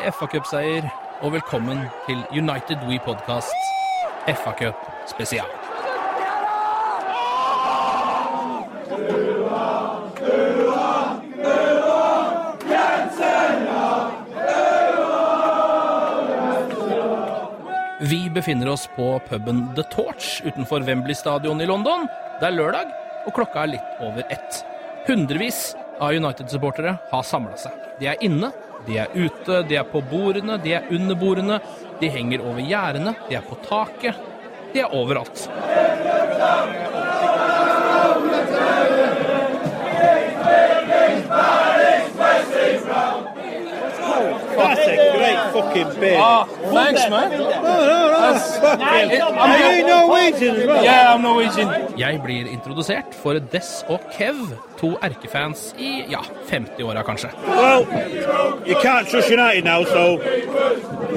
Med FA-cupseier, og velkommen til United We Podcast FA-cup spesial. Vi befinner oss på puben The Torch utenfor Wembley stadion i London. Det er lørdag, og klokka er litt over ett. Hundrevis av United-supportere har samla seg. De er inne, de er ute, de er på bordene, de er under bordene, de henger over gjerdene, de er på taket. De er overalt. Great fucking ah, beer. Ah, thanks, man. Are you Norwegian as well? Yeah, I'm Norwegian. Jeg blir introdusert for Des og Kev, to erkefans i ja, 50-åra kanskje. Well, you can't trust United now, so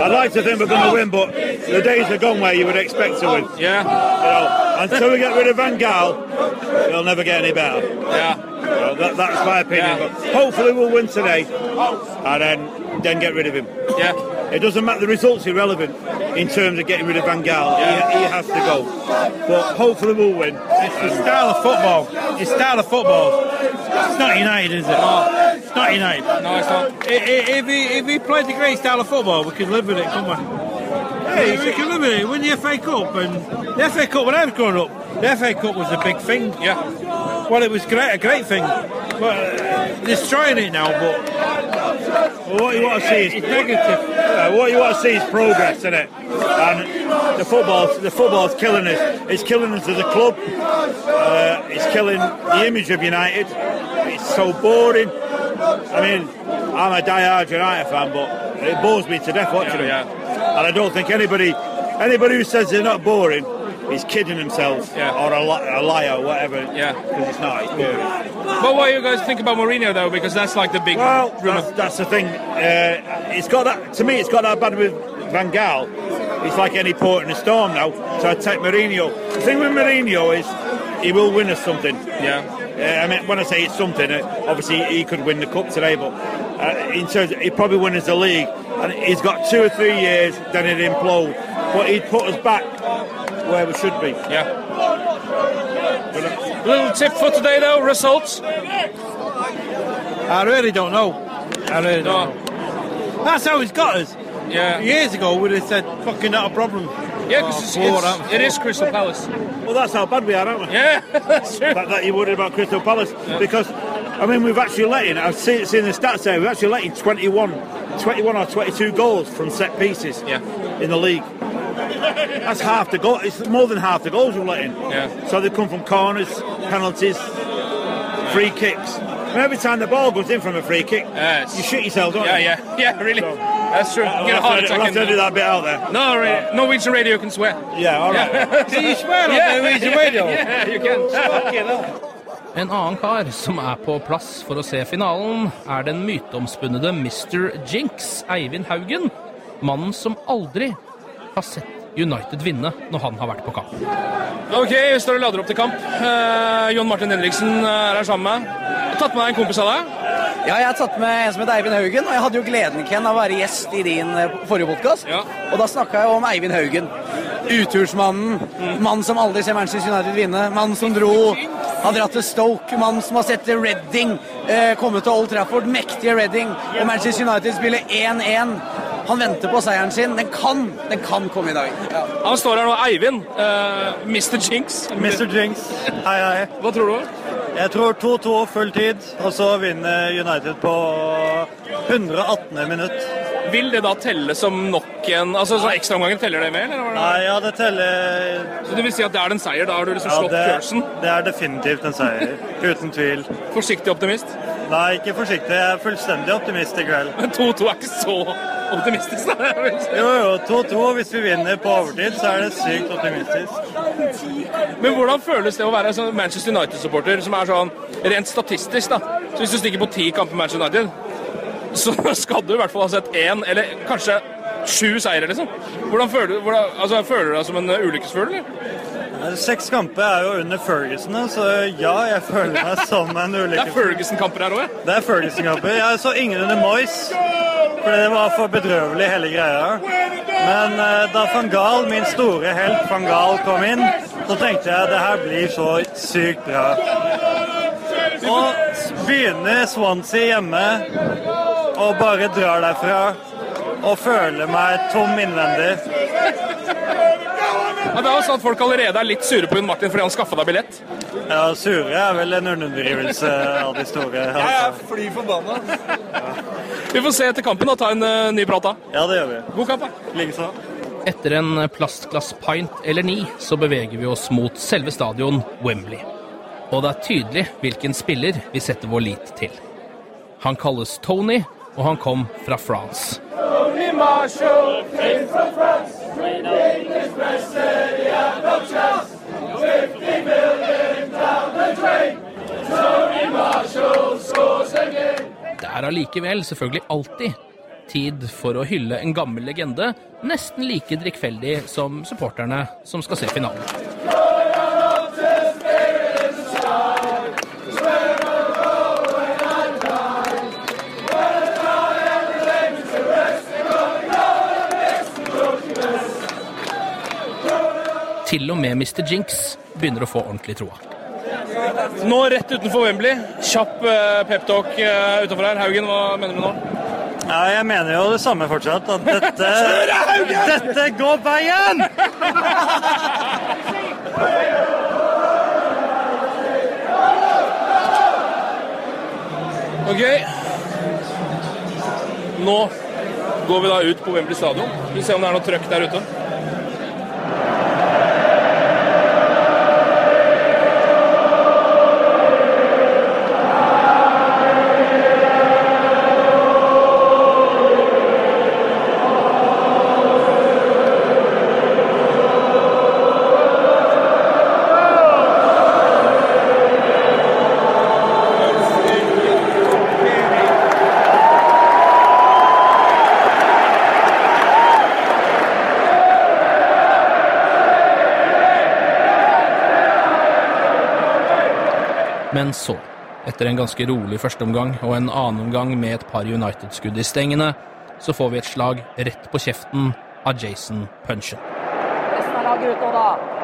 I'd like to think we're going to win, but the days are gone where you would expect to win. Yeah, You know, until we get rid of Van Gaal, it'll never get any better. yeah. Well, that, that's my opinion. Yeah. But hopefully we'll win today, and then then get rid of him. Yeah. It doesn't matter. The results irrelevant in terms of getting rid of Van Gaal. He, he has to go. But hopefully we'll win. It's the style of football. It's style of football. It's not United, is it? It's not United. No, it's not. I- I- If he, if he played the great style of football, we could live with it, couldn't we? Hey, we could live with it. Win the FA Cup, and the FA Cup when I was growing up, the FA Cup was a big thing. Yeah. Well, it was great, a great thing. But uh, destroying it now, but Well, what you want to see is negative. Uh, what you want to see is progress, isn't it? And the football, the football's killing us. It's killing us as a club. Uh, it's killing the image of United. It's so boring. I mean, I'm a die-hard United fan, but it bores me to death watching Yeah, them. And I don't think anybody, anybody who says they're not boring, is kidding himself Yeah. or a, li- a liar, or whatever. Yeah. because it's not. It's boring. But what do you guys think about Mourinho though? Because that's like the big Well, that's, that's the thing. Uh, it's got that to me. It's got that bad with Van Gaal. It's like any port in a storm now. So I take Mourinho. The thing with Mourinho is he will win us something. Yeah. Uh, I mean, when I say it's something, uh, obviously he could win the cup today, but uh, in terms, he'd probably win us the league. And he's got two or three years, then he'd implode. But he'd put us back where we should be. Yeah. Little tip for today though, results. I really don't know. I really No. don't know. That's how he's got us. Yeah. Years ago, we'd have said, fucking not a problem. Yeah, because Oh, it's, it's, it is Crystal Palace. Well, that's how bad we are, aren't we? Yeah, that's true. that, that you're worried about Crystal Palace because I mean we've actually let in I've seen, seen the stats there we've actually let in 21 21 or 22 goals from set pieces Yeah. in the league that's half the goal it's more than half the goals we're letting. in Yeah. so they come from corners penalties free kicks and every time the ball goes in from a free kick Yes. you shit yourself don't Yeah, you yeah, yeah, yeah, really. So- That's true. I'll Get a have heart to, attack. I'll have to do that bit out there No, ra- Norwegian radio can swear. yeah all right Can you swear on Yeah. Norwegian radio? Yeah, you can. Fucking hell. En annen kar som er på plass for å se finalen, er den myteomspunnede Mr. Jinx, Eivind Haugen. Mannen som aldri har sett United vinne når han har vært på kamp. Ok, vi står og lader opp til kamp. Eh, John Martin Henriksen er her sammen med. Du har tatt med deg en kompis av deg. Ja, jeg har tatt med en som heter Eivind Haugen, og jeg hadde jo gleden Ken, av å være gjest i din eh, forrige podkast. Ja. Og da snakka jeg om Eivind Haugen. Utursmannen. Mannen som aldri ser Manchester United vinne. Mannen som dro har dratt til Stoke. Mannen som har sett Redding eh, komme til Old Trafford. Mektige Redding. Og Manchester United spiller 1-1. Han venter på seieren sin. Den kan, den kan komme i dag. Ja. Han står her nå, Eivind. Uh, Mr. Jinx. Mr. Jinx. Hei, hei. Hva tror du? Jeg tror 2-2 full tid, og så vinner United på 118. minutt. Vil det da telle som nok en Altså så ekstraomgangen, teller det med, eller? Nei, ja, det teller Så det vil si at det er en seier? Da har du liksom ja, slått det, Pearson? det er definitivt en seier. Uten tvil. Forsiktig optimist? Nei, ikke forsiktig. Jeg er fullstendig optimist i kveld. Men 2-2 er ikke så optimistisk, da. Jo, jo, 2-2. Hvis vi vinner på overtid, så er det sykt optimistisk. Men hvordan føles det å være sånn Manchester United-supporter, som er sånn rent statistisk, da? Så hvis du stikker på ti kamper med Manchester United, så skal du i hvert fall ha sett én, eller kanskje sju seire, liksom. Hvordan føler du hvordan, altså, Føler du deg som en uh, ulykkesfugl, eller? Seks kamper er jo under Ferguson, så ja, jeg føler meg som en Det er. Ferguson-kamper her òg, ja. Det er Ferguson-kamper. Jeg så ingen under Moyes, for det var for bedrøvelig hele greia. Men eh, da van Gaal, min store helt van Gaal, kom inn, så tenkte jeg det her blir så sykt bra. Og begynner Swansea hjemme og bare drar derfra og føler meg tom innvendig. Ja. Det er jo sånn at folk allerede er litt sure på Jon Martin fordi han skaffa deg billett. Ja, Sure er vel en underdrivelse av de store. Altså. fly forbanna. Vi får se etter kampen og ta en uh, ny prat da. Ja, det gjør vi. God kamp, da. Likeså. Etter en plastglass pint eller ni, så beveger vi oss mot selve stadion Wembley. Og det er tydelig hvilken spiller vi setter vår lit til. Han kalles Tony, og han kom fra France. Det er allikevel selvfølgelig alltid tid for å hylle en gammel legende, nesten like drikkfeldig som supporterne som skal se finalen. Til og med Mr. Jinx begynner å få ordentlig troa. Nå rett utenfor Wembley. Kjapp uh, peptalk uh, utenfor her. Haugen, hva mener du nå? Ja, jeg mener jo det samme fortsatt. At dette Dette går veien! Ok. Nå går vi da ut på Wembley stadion. Vi ser om det er noe trøkk der ute. Men så, etter en ganske rolig førsteomgang og en annen omgang med et par United-skudd i stengene, så får vi et slag rett på kjeften av Jason Punchen. Resten av laget ute, da.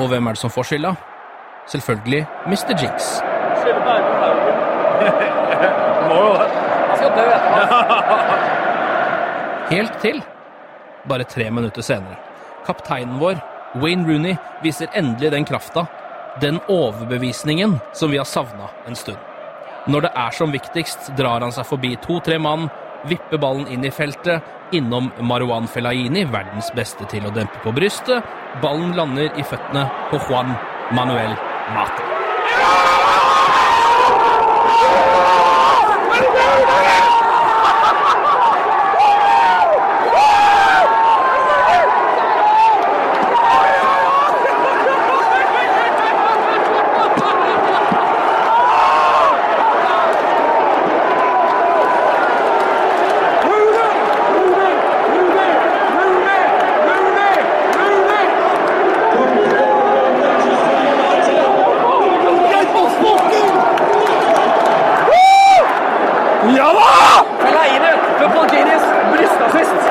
Og hvem er det som får skylda? Selvfølgelig Mr. Jinx. Helt til bare tre minutter senere. Kapteinen vår, Wayne Rooney, viser endelig den krafta, den overbevisningen som vi har savna en stund. Når det er som viktigst, drar han seg forbi to-tre mann, vipper ballen inn i feltet, innom Marwan Fellaini, verdens beste til å dempe på brystet. Ballen lander i føttene på Juan Manuel Ja da! Fella inn for Polkinis brystassist.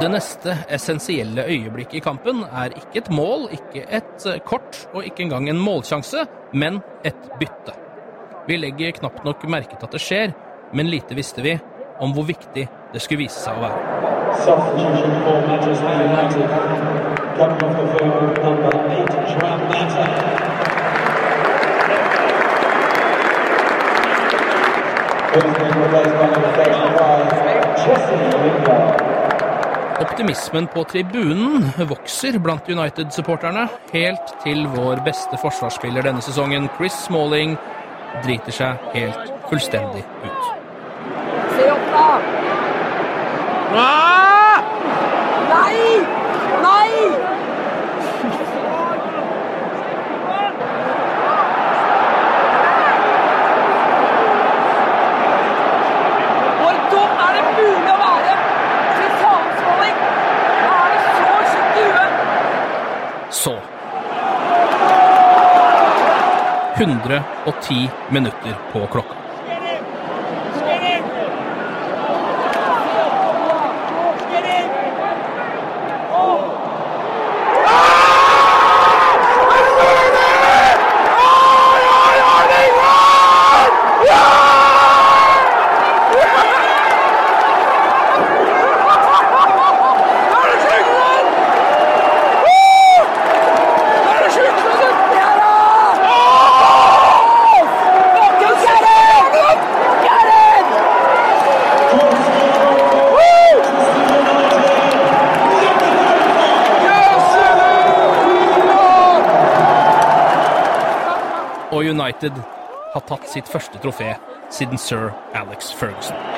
Det neste essensielle øyeblikket i kampen er ikke et mål, ikke et eh, kort og ikke engang en målsjanse, men et bytte. Vi legger knapt nok merke til at det skjer, men lite visste vi om hvor viktig det skulle vise seg å være. Coming off the field, number eight, Joan Mata. Who's been replaced by number 35, Jesse Lingard. Optimismen på tribunen vokser blant United-supporterne, helt til vår beste forsvarsspiller denne sesongen, Chris Smalling, driter seg helt fullstendig ut. Se opp, da! Nei! Nei! Hvor dum er det mulig å være? Fy faen, Smalling! Er det så tjukk i huet? Så 110 minutter på klokka. Og United har tatt sitt første trofé siden sir Alex Ferguson.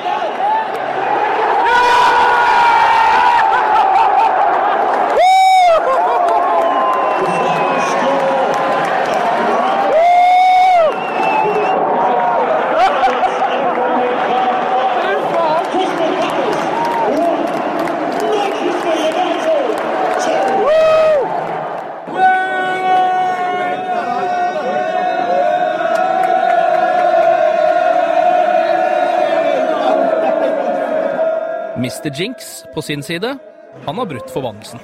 Mr. Jinx på sin side, han har brutt forbannelsen.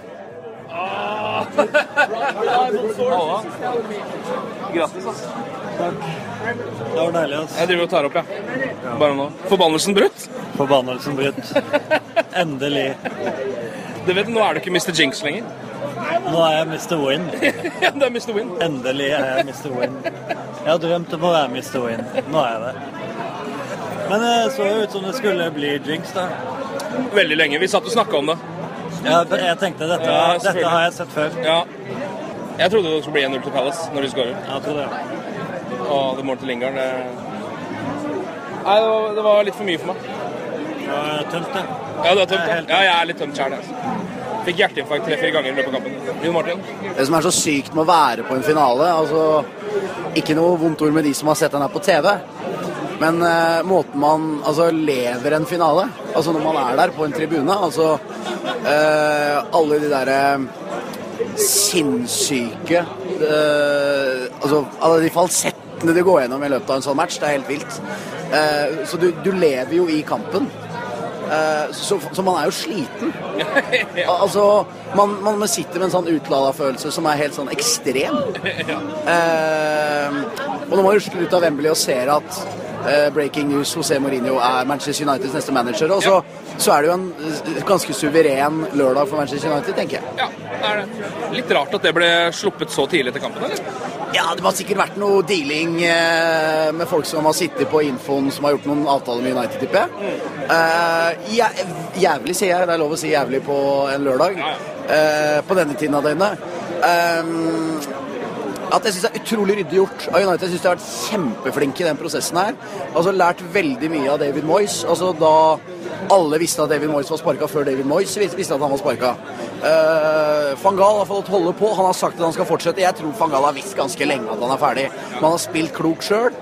Grattis, ass. Det var deilig, ass. Jeg driver og tar opp, jeg. Bare nå. Forbannelsen brutt? Forbannelsen brutt. Endelig. Du vet, Nå er du ikke Mr. Jinx lenger. Nå er jeg Mr. Win. Ja, det er Mr. Win. Endelig er jeg Mr. Win. Jeg har drømt om å være Mr. Win. Nå er jeg det. Men det så jo ut som det skulle bli jinx, da. Veldig lenge. Vi satt og snakka om det. Ja, jeg tenkte dette, Ja, dette har jeg sett før. Ja. Jeg trodde det skulle bli 1-0 til Palace når de skårer. Jeg tror det. Og det målet til Lingard det... Nei, det var, det var litt for mye for meg. Det var tømt, det. Ja, det var tømt. Ja, ja jeg er litt tømt sjøl. Altså. Fikk hjerteinfarkt tre-fire ganger i løpet av kampen. Jon Martin? Det som er så sykt med å være på en finale altså, Ikke noe vondt ord med de som har sett den her på TV, men eh, måten man altså, lever en finale Altså når man er der på en tribune Altså eh, alle de derre sinnssyke eh, Altså alle de falsettene du går gjennom i løpet av en sånn match, det er helt vilt. Eh, så du, du lever jo i kampen. Eh, så, så man er jo sliten. Altså, man, man sitter med en sånn utlada-følelse som er helt sånn ekstrem. Eh, og når man rusler ut av Wembley og ser at eh, breaking news José Mourinho er Manchester Uniteds neste manager. Og så, så er det jo en eh, ganske suveren lørdag for Manchester United, tenker jeg. Ja, det er det. Litt rart at det ble sluppet så tidlig til kampen, eller? Ja, det må sikkert vært noe dealing eh, med folk som har sittet på infoen som har gjort noen avtaler med United, tipper jeg. Eh, jæ- jævlig, sier jeg. Det er lov å si jævlig på en lørdag. Eh, på denne tiden av døgnet. Eh, at jeg syns er utrolig ryddig gjort av United. Jeg syns de har vært kjempeflinke i den prosessen her. Altså lært veldig mye av David Moyes. Altså da alle visste at David Moyes var sparka før David Moyes visste at han var sparka. Uh, van Gaal har fått holde på. Han har sagt at han skal fortsette. Jeg tror van Gaal har visst ganske lenge at han er ferdig. Men han har spilt klokt sjøl.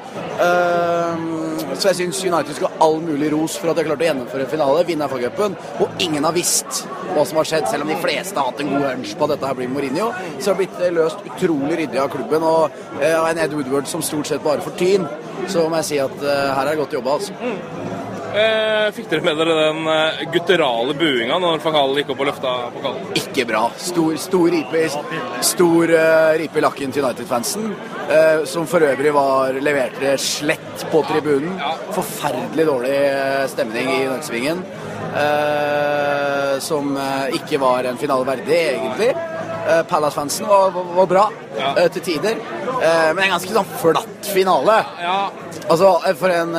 så jeg syns United skal ha all mulig ros for at de har klart å gjennomføre en finale, vinne FA-cupen. Og ingen har visst hva som har skjedd, selv om de fleste har hatt en god hunch på at dette her blir Mourinho. Så har det blitt eh, løst utrolig ryddig av klubben. Og uh, en Ed Woodward som stort sett bare får tyn. Så må jeg si at eh, her er det godt jobba, altså. Eh, fikk dere med dere den eh, gutturale buinga når Fakal gikk opp og løfta pokalen? Ikke bra. Stor, stor ripe, i- stor eh, ripe i lakken til United-fansen. eh, som for øvrig var, leverte slett på tribunen. Forferdelig dårlig eh, stemning i Norgesvingen. Eh, som eh, ikke var en finale verdig, egentlig. Eh, Palace-fansen var, var, var bra eh, til tider. Eh, men en ganske sånn flatt finale. Altså, eh, for en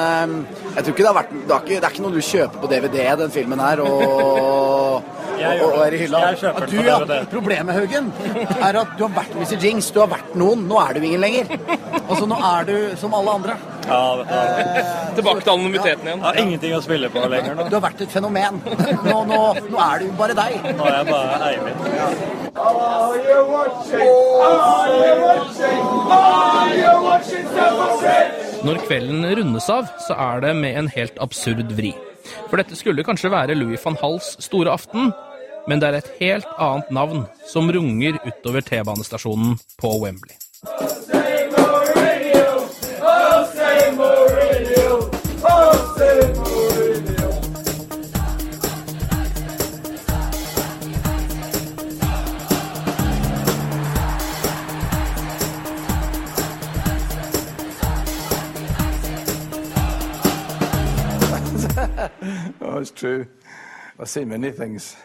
Jeg tror ikke det har vært det, har ikke, det er ikke noe du kjøper på DVD, den filmen her, og, Jeg og, og er i hylla. At du, ja, Problemet, Haugen, er at du har vært Mr. Jinx, du har vært noen. Nå er du ingen lenger. Altså, nå er du som alle andre. Ja, hva. Tilbake til anonymiteten igjen. Jeg har ingenting å spille på lenger nå. Du har vært et fenomen. Nå, nå, nå er du bare deg. Nå er jeg bare Eivind. Når kvelden rundes av, så er det med en helt absurd vri. For dette skulle kanskje være Louis van Halls store aften, men det er et helt annet navn som runger utover T-banestasjonen på Wembley. Oh, it's true. I've seen many things.